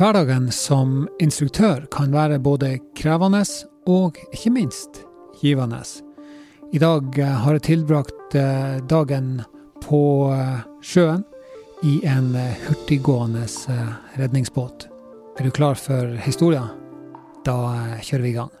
Hverdagen som instruktør kan være både krevende og ikke minst givende. I dag eh, har jeg tilbrakt eh, dagen på eh, sjøen i en hurtiggående redningsbåt. Er du klar for historien? Da kjører vi i gang.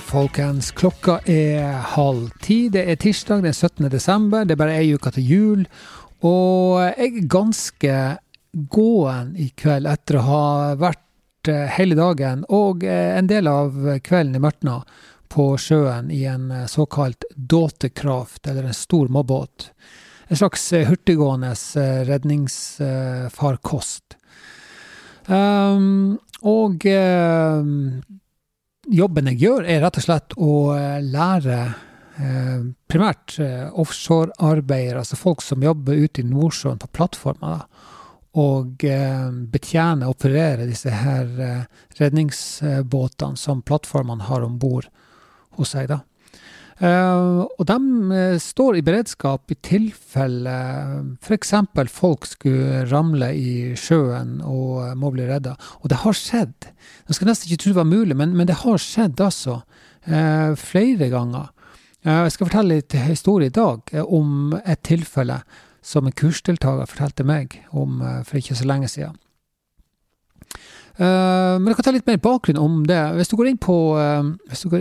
Folkens. Klokka er halv ti. Det er tirsdag den 17. desember. Det er bare ei uke til jul. Og jeg er ganske gåen i kveld etter å ha vært eh, hele dagen og eh, en del av kvelden i Mørtna på sjøen i en eh, såkalt dåtekraft, eller en stor mobbåt. En slags hurtiggående redningsfarkost. Um, og eh, jobben jeg gjør, er rett og slett å eh, lære eh, primært eh, offshorearbeidere, altså folk som jobber ute i Nordsjøen på plattformer, og eh, betjene og operere disse her eh, redningsbåtene som plattformene har om bord hos seg. da. Uh, og de uh, står i beredskap i tilfelle uh, f.eks. folk skulle ramle i sjøen og må bli redda. Og det har skjedd. Jeg skal nesten ikke tro det var mulig, men, men det har skjedd altså. flere ganger. jeg skal fortelle litt historie i dag om et tilfelle som en kursdeltaker fortalte meg om for ikke så lenge siden. Uh, men jeg kan ta litt mer bakgrunn om det. Hvis du går inn på, uh, hvis du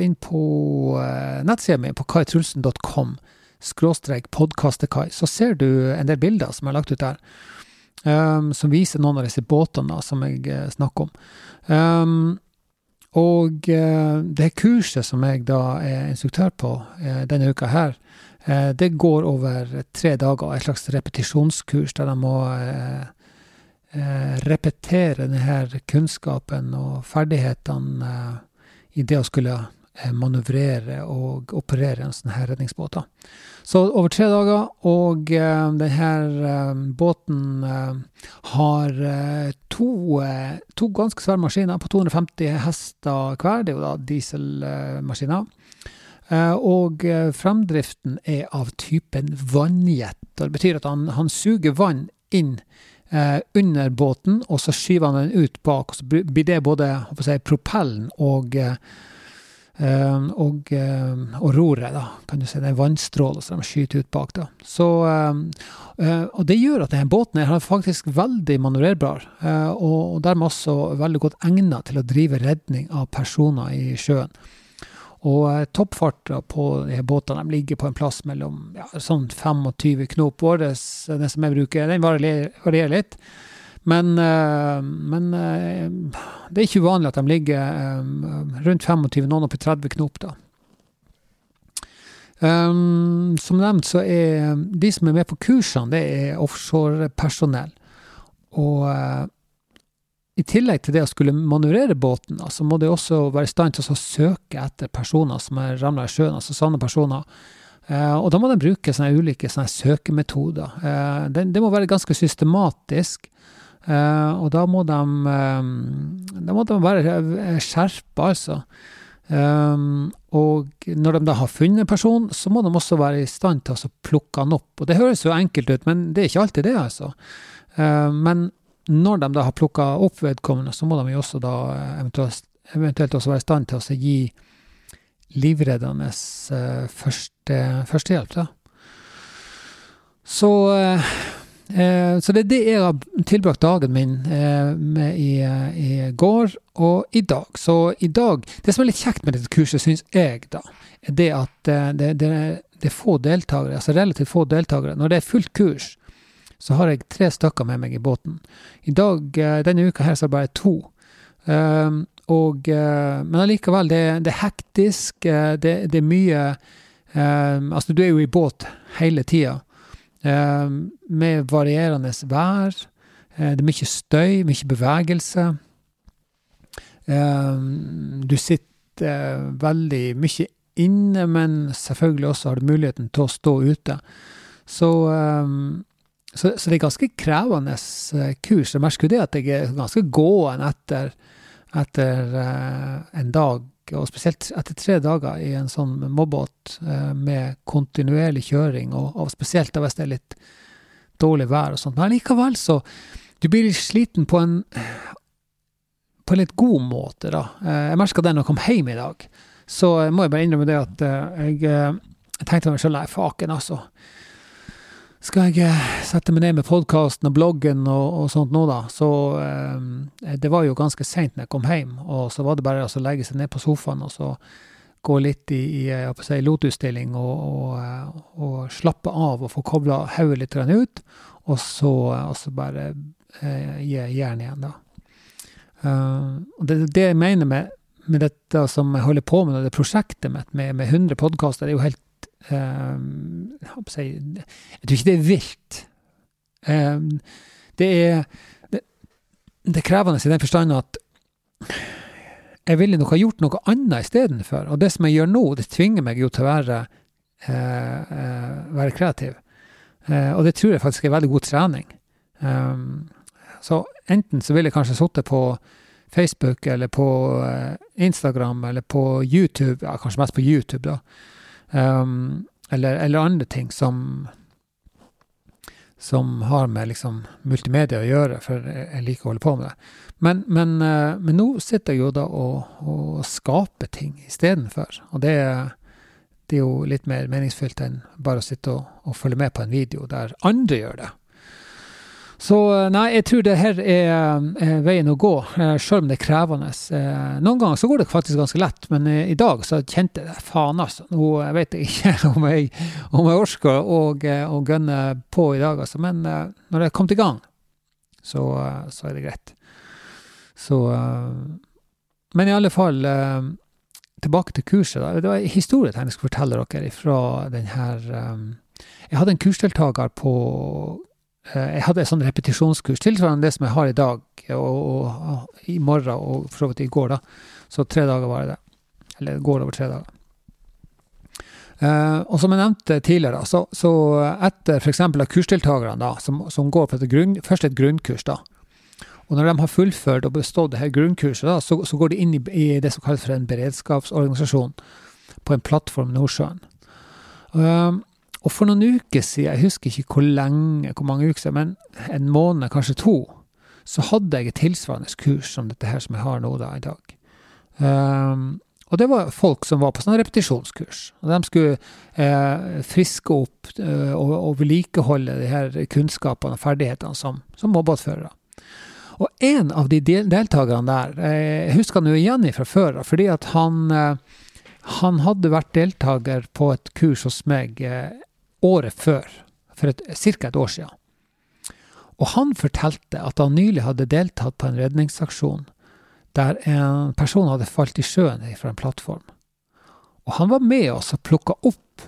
nettsida mi, på kaitrulsen.com, skråstrek podkastekai, så ser du en del bilder som har lagt ut der, som viser noen av disse båtene som jeg snakker om. Og det kurset som jeg da er instruktør på denne uka her, det går over tre dager, et slags repetisjonskurs der de må eh, repetere denne kunnskapen og ferdighetene eh, i det å skulle eh, manøvrere og operere en sånn her redningsbåt. Så over tre dager, og eh, denne eh, båten eh, har to, to, ganske svære maskiner på 250 hester hver. Det er jo da dieselmaskiner. Og fremdriften er av typen vannjet. Det betyr at han, han suger vann inn eh, under båten, og så skyver han den ut bak. og Så blir det både si, propellen og, eh, og, eh, og, roret, da, kan du si. Det er vannstråler som de skyter ut bak. da. Så, eh, eh, og det gjør at denne båten er faktisk veldig manøvrerbar, eh, og, og dermed også veldig godt egnet til å drive redning av personer i sjøen. Og toppfarten toppfarta på de båtene de ligger på en plass mellom ja, sånn 25 knop. Våres, den som jeg bruker, den varierer litt. Men, uh, men uh, det er ikke uvanlig at de ligger rundt 25, noen oppi 30 knop. da. Um, som nevnt så er de som er med på kursene, det er offshorepersonell. Og i tillegg til det å skulle manøvrere båten, så må de også være i stand til å søke etter personer som er ramla i sjøen, altså sanne personer. Eh, og da må de bruke sånne ulike sånne søkemetoder. Eh, det, må være ganske systematisk. Eh, og da må de, da må de være skjerpa, altså. Og når de da har funnet personen, så må de også være i stand til å plukke han opp. Og det høres jo enkelt ut, men det er ikke alltid det, altså. Men når de da har plukka opp vedkommende, så må de jo også da eh, eventuelt, eventuelt også være i stand til å gi livreddende uh, første, førstehjelp. Da. Så, uh, så det er det jeg har tilbrakt dagen min med i, i, går og i dag. Så i dag Det som er litt kjekt med dette kurset, syns jeg, da, er det at det, det, det er få deltakere, altså relativt få deltakere. Når det er fullt kurs, så har jeg tre stykker med meg i båten. I dag, eh, denne uka her, så er det bare to. Um, og, uh, men allikevel, det, det, er hektisk. Uh, det, det, er mye um, Altså, du er jo i båt hele tida. Um, med varierende vær. Det er mye støy, mye bevegelse. du sitter veldig mye inne, men selvfølgelig også har du muligheten til å stå ute. Så um, så, så, det er ganske krevende kurs. Jeg merker det at jeg er ganske gåen etter, etter en dag, og spesielt etter tre dager i en sånn mobbåt med kontinuerlig kjøring, og, og spesielt hvis det er litt dårlig vær og sånt. Men likevel så Du blir litt sliten på en på en litt god måte, da. Jeg merka det når jeg kom hjem i dag. Så må jeg bare innrømme det at jeg, jeg tenkte meg sjøl nei, faken, altså skal jeg eh, sette meg ned med podkasten og bloggen og, og, sånt nå, da. Så eh, det var jo ganske seint når jeg kom hjem, og så var det bare å legge seg ned på sofaen og så gå litt i, i jeg si, lotusstilling og, og, eh, og, slappe av og få kobla hodet litt ut, og så, og bare eh, gi jern igjen, da. Uh, det, det jeg mener med, med, dette som jeg holder på med, det prosjektet mitt med, med 100 podkaster, er jo helt jeg, jeg, tror ikke det er vilt. Um, det er det, det, er krevende i den forstand at jeg ville nok ha gjort noe annet istedenfor. Og det som jeg gjør nå, det tvinger meg jo til å være, uh, uh, være kreativ. Uh, og det tror jeg faktisk er veldig god trening. Um, så enten så ville jeg kanskje sittet på Facebook eller på Instagram eller på YouTube, ja, kanskje mest på YouTube, da Um, eller, eller, andre ting som som har med liksom multimedia å gjøre, for jeg liker å holde på med det. Men, men, uh, men nå sitter jeg jo da og, og skaper ting istedenfor. Og det, det, er jo litt mer meningsfylt enn bare å sitte og, og følge med på en video der andre gjør det. Så eh, nei, jeg tror det her er, er veien å gå, sjøl selv om det er krevende. Eh, noen ganger så går det faktisk ganske lett, men i dag så kjente jeg faen, altså. Nå vet jeg ikke om jeg, om jeg orker å, gønne på i dag, altså. Men når jeg er kommet i gang, så, så er det greit. Så Men i alle fall tilbake til kurset. Da. Det var en historie jeg skulle fortelle dere fra den her Jeg hadde en kursdeltaker på Eh, jeg hadde et sånn repetisjonskurs tilsvarende det som jeg har i dag og, og, og i morgen og for så vidt i går. da. Så tre dager var det. Eller går over tre dager. Uh, og som jeg nevnte tidligere, så, så etter f.eks. av kursdeltakerne, som, som går for et grunn, først et grunnkurs, da, og når de har fullført og bestått det her grunnkurset, da, så, så går de inn i, i, det som kalles for en beredskapsorganisasjon på en plattform i Nordsjøen. Uh, og for noen uker siden, jeg husker ikke hvor lenge, hvor mange uker siden, men en måned, kanskje to, så hadde jeg et tilsvarende kurs som dette her som jeg har nå da i dag. Um, og det var folk som var på sånn repetisjonskurs. Og de skulle eh, friske opp eh, og, og, vedlikeholde de her kunnskapene og ferdighetene som, som mobbåtførere. Og en av de del deltakerne der, eh, jeg husker jo igjen fra før, fordi at han, eh, han hadde vært deltaker på et kurs hos meg eh, året før, for ca. et år siden. Og han fortalte at han nylig hadde deltatt på en redningsaksjon der en person hadde falt i sjøen fra en plattform. Og han var med oss og plukka opp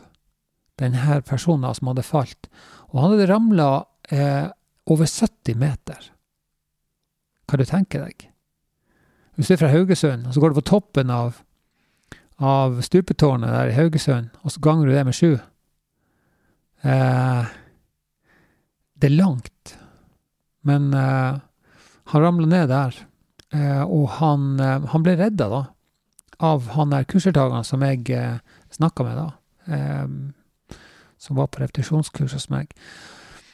denne personen som hadde falt, og han hadde ramla eh, over 70 meter. Hva du tenker deg? Hvis du er fra Haugesund, og så går du på toppen av, av stupetårnet der i Haugesund, og så ganger du det med sju Eh, det er langt, men eh, han ramla ned der. Eh, og han, eh, han, ble redda, da, av han der kursdeltakeren som jeg eh, snakka med, da. Eh, som var på repetisjonskurs hos meg.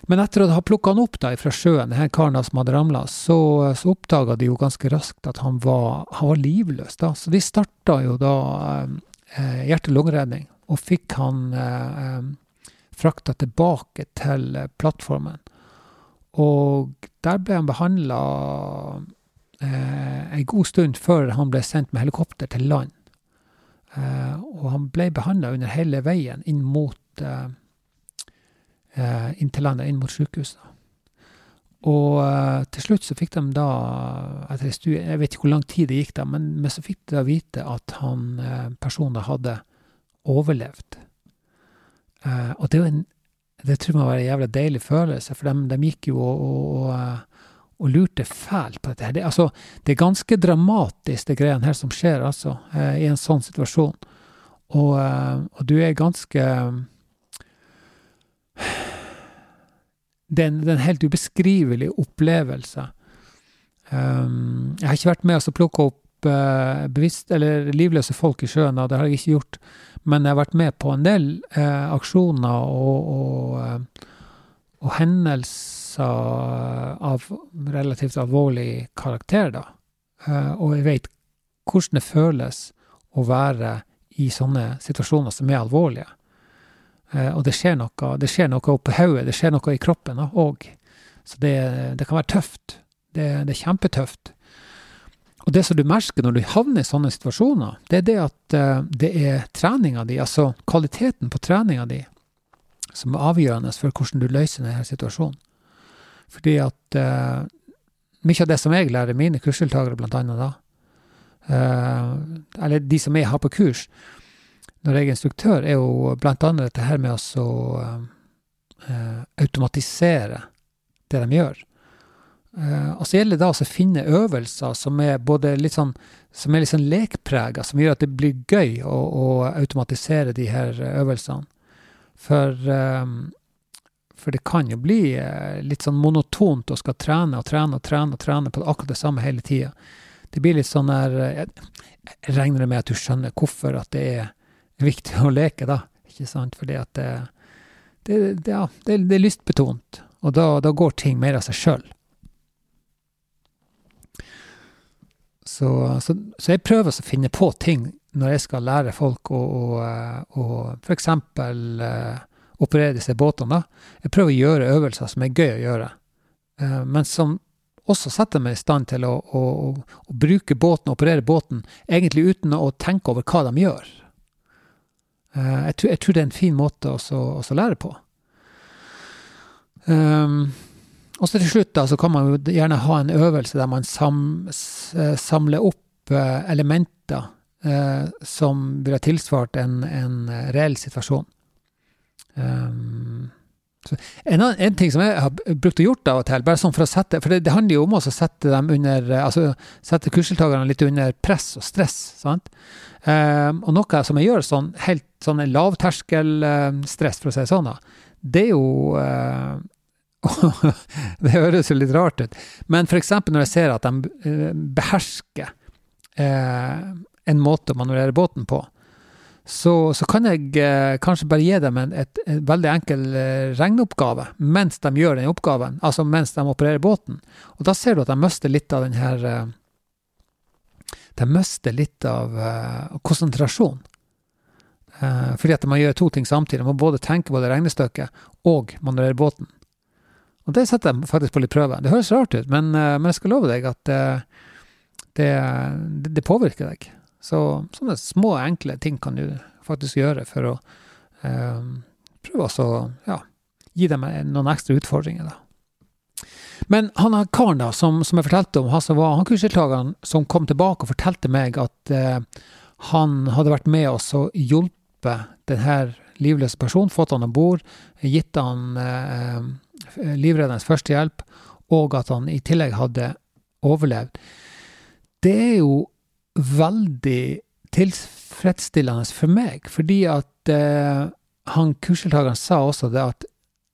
Men etter å ha plukka han opp da fra sjøen, denne karen som hadde ramla, så, så oppdaga de jo ganske raskt at han var, han var livløs. da. Så de starta jo da eh, hjerte-lungeredning og fikk han eh, frakta tilbake til eh, plattformen. Og der ble han behandla eh, en god stund før han ble sendt med helikopter til land. Eh, og han ble behandla under hele veien inn mot eh, eh inn til landet, inn mot sykehuset. Og eh, til slutt så fikk de da, etter en stund, jeg vet ikke hvor lang tid det gikk da, men, men så fikk de da vite at han uh, personen hadde overlevd. Uh, og det, en, det tror jeg må være en jævla deilig følelse, for de, gikk jo og, og, og, og, lurte fælt på dette. her. Det, altså, det er ganske dramatisk, det greiene her som skjer, altså, uh, i en sånn situasjon. Og, og du er ganske det, er en, det er en helt ubeskrivelig opplevelse. Um, jeg har ikke vært med og å plukke opp bevisst, eller livløse folk i sjøen, og det har jeg ikke gjort. Men jeg har vært med på en del eh, aksjoner og, og, uh, og, hendelser av relativt alvorlig karakter, da. og jeg vet hvordan det føles å være i sånne situasjoner som er alvorlige. og det skjer noe, det skjer noe oppi hodet, det skjer noe i kroppen òg. Så det, det kan være tøft. Det, det, er kjempetøft. Og det som du merker når du havner i sånne situasjoner, det er det at uh, det er treninga di, altså kvaliteten på treninga di, som er avgjørende for hvordan du løser denne situasjonen. Fordi at uh, mye av det som jeg lærer mine kursdeltakere, blant annet da, uh, eller de som jeg har på kurs når jeg er instruktør, er jo blant annet dette her med å automatisere det de gjør. Uh, og så gjelder det da å finne øvelser som er både litt sånn som er litt sånn lekprega, som gjør at det blir gøy å, å automatisere de her øvelsene. For, um, for det kan jo bli uh, litt sånn monotont å skal trene og trene og trene og trene på akkurat det samme hele tida. Det blir litt sånn der jeg, regner med at du skjønner hvorfor at det er viktig å leke, da. Ikke sant? Fordi at det, det, det, ja, det er lystbetont. Og da, da går ting mer av seg sjøl. Så, så, så, jeg prøver å finne på ting når jeg skal lære folk å, å, å f.eks. Uh, operere disse båtene. Jeg prøver å gjøre øvelser som er gøy å gjøre, uh, men som også setter meg i stand til å, å, å bruke båten, operere båten, egentlig uten å tenke over hva de gjør. Uh, jeg, tror, jeg, tror, det er en fin måte å lære på. Um, og så til slutt da, så kan man jo gjerne ha en øvelse der man sam, samler opp eh, elementer eh, som ville tilsvart en, en reell situasjon. Um, en, en, ting som jeg har brukt og gjort av og til, bare sånn for å sette For det, det handler jo om å sette dem under Altså sette kursdeltakerne litt under press og stress. sant? Um, og noe som jeg gjør sånn helt sånn lavterskelstress, for å si det sånn, da, det er jo uh, det høres jo litt rart ut. Men f.eks. når jeg ser at de eh, behersker eh, en måte å manøvrere båten på, så, så, kan jeg eh, kanskje bare gi dem en et, et veldig enkel eh, regneoppgave mens de gjør den oppgaven, altså mens de opererer båten. Og da ser du at de mister litt av den her eh, De mister litt av eh, konsentrasjon. fordi at man gjør to ting samtidig. Man må både tenke på det regnestykket og manøvrere båten. Og det setter jeg faktisk på litt prøve. Det høres rart ut, men, eh, men jeg skal love deg at eh, det, det, påvirker deg. Så sånne små, enkle ting kan du faktisk gjøre for å eh, prøve å ja, gi dem noen ekstra utfordringer. da. Men han karen da, som, som, jeg fortalte om, han som var han kursdeltakeren som kom tilbake og fortalte meg at eh, han hadde vært med oss og hjulpet denne livløse personen, fått han om bord, gitt han uh, livreddende førstehjelp, og at han i tillegg hadde overlevd. Det er jo veldig tilfredsstillende for meg, fordi at eh, han kursdeltakeren sa også det at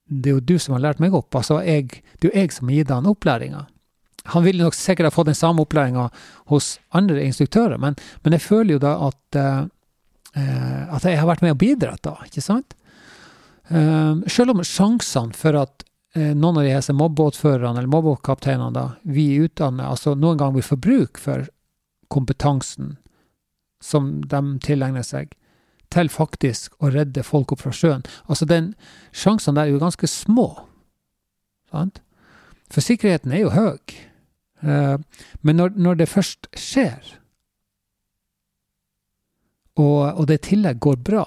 det er jo du som har lært meg opp. altså jeg, Det er jo jeg som har gitt han opplæringa. Han ville nok sikkert ha fått den samme opplæringa hos andre instruktører, men, men, jeg føler jo da at, eh, at jeg har vært med og bidratt, da, ikke sant? Uh, selv om sjansene for at Eh, noen av de disse mobbåtførerne eller mobbåtkapteinene da, vi utdanner, altså noen ganger vi får bruk for kompetansen som de tilegner seg, til faktisk å redde folk opp fra sjøen. Altså den Sjansene der er jo ganske små. Sant? For sikkerheten er jo høy. Uh, men når, når, det først skjer, og, og det i tillegg går bra,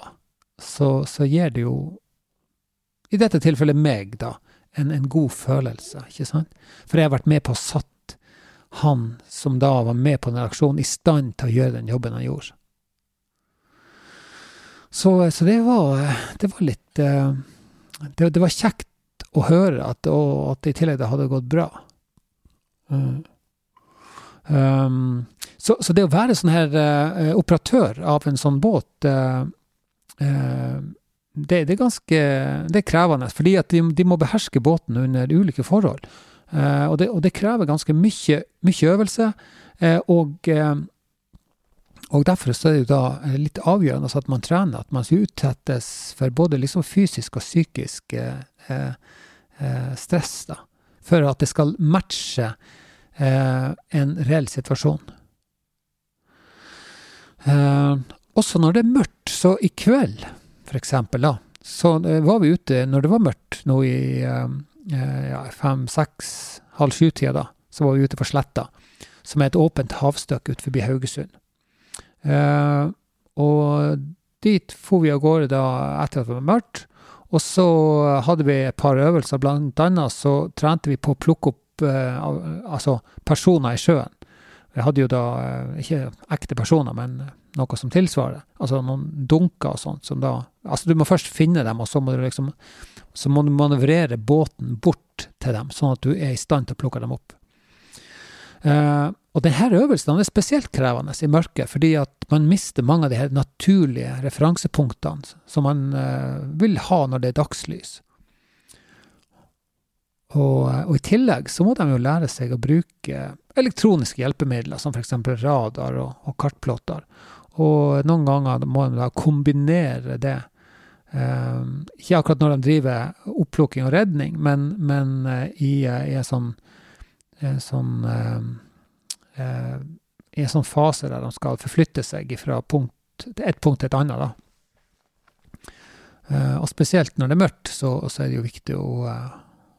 så, så gir det jo, i dette tilfellet meg, da, en, en, god følelse, ikke sant? For jeg har vært med på å satt han som da var med på den aksjonen, i stand til å gjøre den jobben han gjorde. Så, så det, var, det var litt eh, det, det, var kjekt å høre at, og at i tillegg det hadde gått bra. Mm. Um, så, så, det å være sånn her uh, operatør av en sånn båt uh, uh, det, det, er ganske det er krevende, fordi at de, de må beherske båten under ulike forhold. Eh, og, det, og, det, krever ganske mye, mye øvelse. Eh, og, eh, og, derfor er det jo da litt avgjørende at man trener, at man utsettes for både liksom fysisk og psykisk eh, eh, stress. da, For at det skal matche eh, en reell situasjon. også når det er mørkt, så i kveld f.eks., da, så var vi ute når det var mørkt nå i ja, fem, seks, halv sju-tida, da, så var vi ute på Sletta, som er et åpent havstykke ut forbi Haugesund. Uh, og dit for vi av gårde da etter at det var mørkt. Og så hadde vi et par øvelser, blant annet så trente vi på å plukke opp uh, altså personer i sjøen. Vi hadde jo da uh, ikke ekte personer, men noe som tilsvarer. Altså noen dunker og sånt som da Altså du må først finne dem, og så må du liksom så må du manøvrere båten bort til dem, sånn at du er i stand til å plukke dem opp. Uh, og denne øvelsen er spesielt krevende i mørket, fordi at man mister mange av de her naturlige referansepunktene som man uh, vil ha når det er dagslys. Og, og, i tillegg så må de jo lære seg å bruke elektroniske hjelpemidler, som f.eks. radar og, og kartplotter. Og noen ganger må de da kombinere det Eh, ikke akkurat når de driver opplukking og redning, men, men i, i, en sånn, en sånn, eh, I en sånn fase der de skal forflytte seg fra punkt, et punkt til et annet. Da. og spesielt når det er mørkt, så, så er det jo viktig å,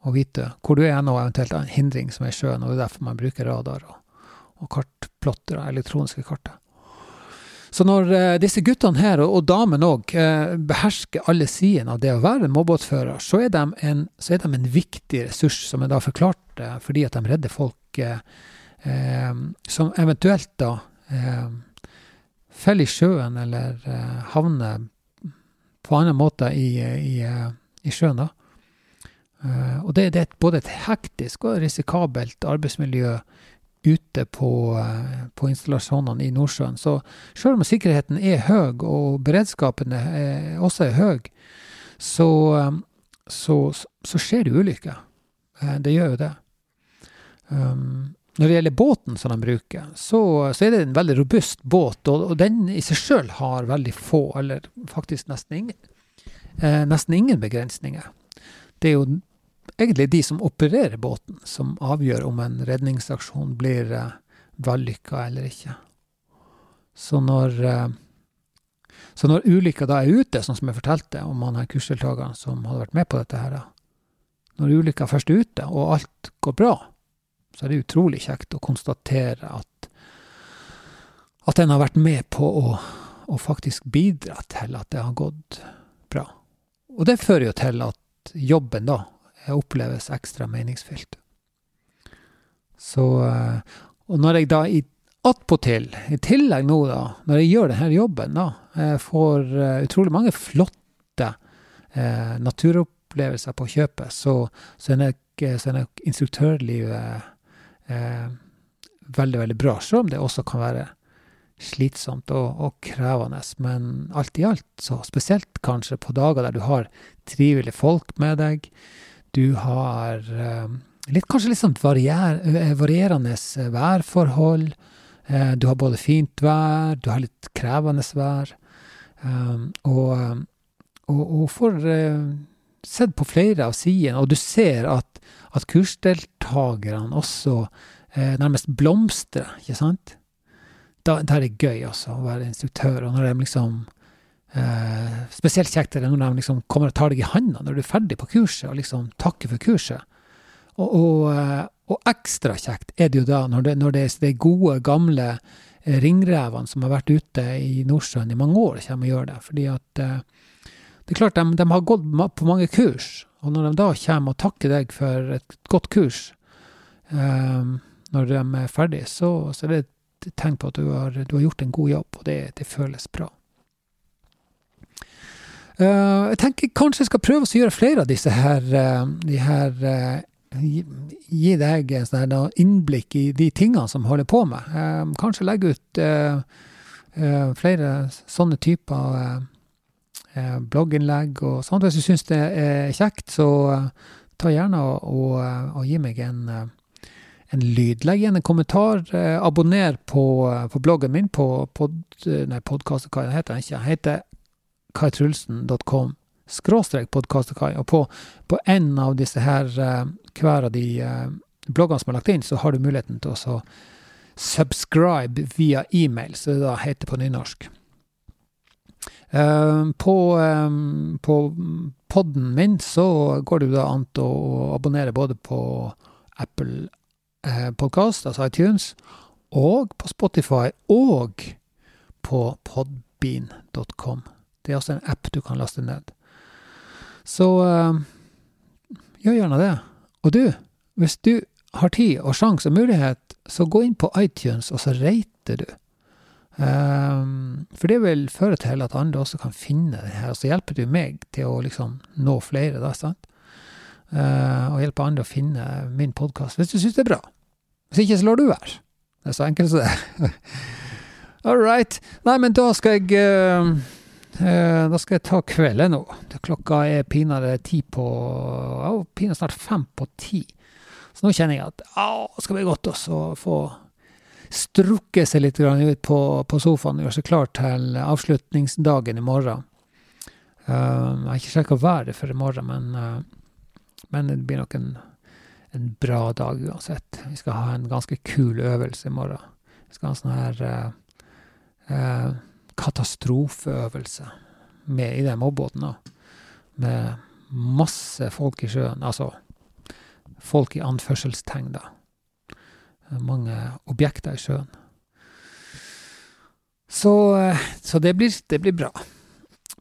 å vite hvor du er nå, eventuelt en hindring som er i sjøen. og Det er derfor man bruker radar og, og kartplotter, elektroniske karter. Så når eh, disse guttene her, og, og damene òg, eh, behersker alle sidene av det å være en mobbåtfører, så, så er de en viktig ressurs, som jeg da forklarte, fordi at de redder folk eh, eh som eventuelt da eh, faller i sjøen eller eh, havner på annen måte i, i, i sjøen. da. Og det, det, er både et hektisk og risikabelt arbeidsmiljø ute på, eh, på, installasjonene i Nordsjøen. Så selv om sikkerheten er høy, og beredskapen er, også er høy, så, eh, så, så, skjer det ulykker. Eh, det gjør jo det. Um, når det gjelder båten som de bruker, så, så er det en veldig robust båt, og, og den i seg sjøl har veldig få, eller faktisk nesten ingen, eh, nesten ingen begrensninger. Det er jo egentlig de som opererer båten, som avgjør om en redningsaksjon blir eh, vellykka eller ikke. Så når, eh, så når ulykka da er ute, sånn som jeg fortalte om han her kursdeltakeren som hadde vært med på dette her, når ulykka først er ute, og alt går bra, så er det utrolig kjekt å konstatere at, at en har vært med på å, å faktisk bidra til at det har gått bra. Og det fører jo til at jobben da oppleves ekstra meningsfylt. Så eh, Og når jeg da i attpåtil, i tillegg nå, da, når jeg gjør denne jobben, da, jeg får utrolig mange flotte naturopplevelser på kjøpet, så, så, er, nok, så er nok instruktørlivet eh, veldig, veldig bra. Selv om det også kan være slitsomt og, og, krevende. Men alt i alt, så spesielt kanskje på dager der du har trivelige folk med deg, du har eh, litt, kanskje litt sånn varier, eh, varierende eh, værforhold. Du har både fint vær, du har litt krevende vær. Og, og, og får sett på flere av sidene, og du ser at, at kursdeltakerne også nærmest blomstrer, ikke sant? Da, da er det gøy også, å være instruktør. Og når de liksom Eh, spesielt kjekt er det når de liksom kommer og tar deg i handa når du er ferdig på kurset, og liksom takker for kurset. Og, og, eh, og, ekstra kjekt er det jo da når det, når det er de gode, gamle eh, ringrevene som har vært ute i Nordsjøen i mange år, kommer og gjør det. Fordi at eh, det er klart, de, de, har gått på mange kurs, og når de da kommer og takker deg for et godt kurs eh, når de er ferdig, så, så er det et tegn på at du har, du har gjort en god jobb, og det, det føles bra. Uh, jeg tenker kanskje jeg skal prøve å gjøre flere av disse her, uh, de her uh, gi, deg sånn innblikk i de tingene som holder på med. kanskje legge ut flere sånne typer eh, blogginnlegg og sånt. Hvis du syns det er kjekt, så eh, ta gjerne og, og, eh, gi meg en, eh, en lyd. Legg igjen en kommentar. Eh, abonner på, på, bloggen min på pod, nei, podkast, hva heter den ikke? Den heter kaitrulsen.com skråstrek podkastekai. Og på, på en av disse her, hver av de bloggene som er lagt inn, så har du muligheten til å subscribe via e-mail, som det da heter på nynorsk. Uh, på, på podden min så går det jo da an å abonnere både på Apple uh, Podcast, altså iTunes, og på Spotify, og på podbean.com. Det er også en app du kan laste ned. Så uh, gjør gjerne det. Og du, hvis du har tid og sjanse og mulighet, så gå inn på iTunes, og så rater du. Um, for det vil føre til at andre også kan finne det her. Så hjelper du meg til å liksom nå flere, da, sant? Uh, og hjelpe andre å finne min podkast hvis du syns det er bra. Hvis ikke, så lar du være. Det er så enkelt som det. All right. Nei, men da skal jeg uh, Da skal jeg ta kvelden nå. Klokka er pinadø ti på oh, Pinadø snart fem på ti. Så nå kjenner jeg at å, skal bli godt å få strukket seg litt ut på, på sofaen og gjøre seg klar til avslutningsdagen i morgen. Uh, jeg har ikke sjekka været for i morgen, men, uh, men, det blir nok en, en, bra dag uansett. Vi skal ha en ganske kul øvelse i morgen. Vi skal ha en sånn her uh, katastrofeøvelse med i den mobbåten. Med masse folk i sjøen. Altså folk i anførselstegn, da mange objekter i sjøen. Så, eh, så det, blir, det, blir, bra.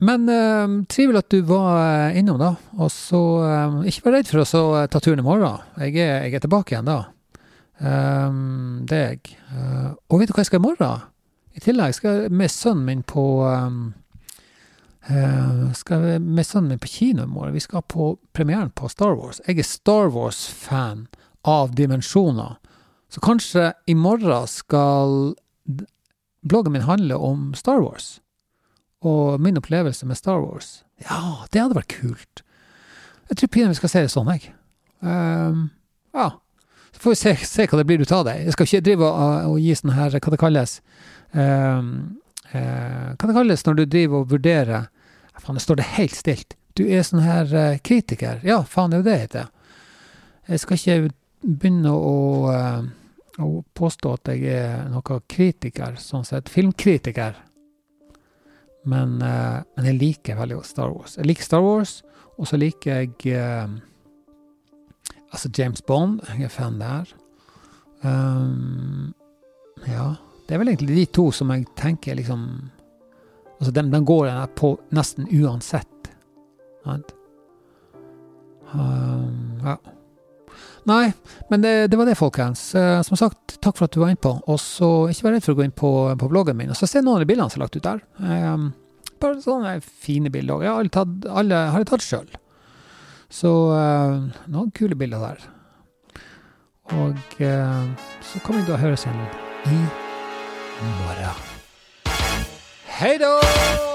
Men uh, trivelig at du var innom, da. Og så uh, ikke vær redd for å ta turen i morgen. Jeg er, jeg er tilbake igjen da. Um, det er jeg. Uh, og vet du hva jeg skal i morgen? I tillegg skal jeg med sønnen min på um, skal jeg med sønnen min på kino i morgen. Vi skal på premieren på Star Wars. Jeg er Star Wars-fan av dimensjoner. Så kanskje i morgen skal bloggen min handle om Star Wars. Og min opplevelse med Star Wars. Ja, det hadde vært kult. Jeg tror pinadø vi skal se det sånn, jeg. Um, ja. Så får vi se, se, hva det blir ut av det. Jeg skal ikke drive og, og gi sånn her, hva det kalles um, uh, Hva det kalles når du driver og vurderer Faen, det står det helt stilt. Du er sånn her uh, kritiker. Ja, faen, det er jo det det heter. Jeg skal ikke begynne å uh, å påstå at jeg er noe kritiker, sånn sett. Filmkritiker. Men, men, jeg liker veldig godt Star Wars. Jeg liker Star Wars, og så liker jeg Altså James Bond. Jeg er fan der. Um, ja. Det er vel egentlig de to som jeg tenker liksom Altså, den, den går jeg på nesten uansett. Um, ja. Nei, men det, det, var det, folkens. Eh, som sagt, takk for at du var innpå. Og så ikke vær redd for å gå inn på, på bloggen min og så se noen av de bildene som er lagt ut der. Um, bare sånne fine bilder. Jeg har alle, tatt, alle har jeg tatt sjøl. Så uh, noen kule bilder der. Og uh, så kommer vi da høres igjen i morgen. Hei da!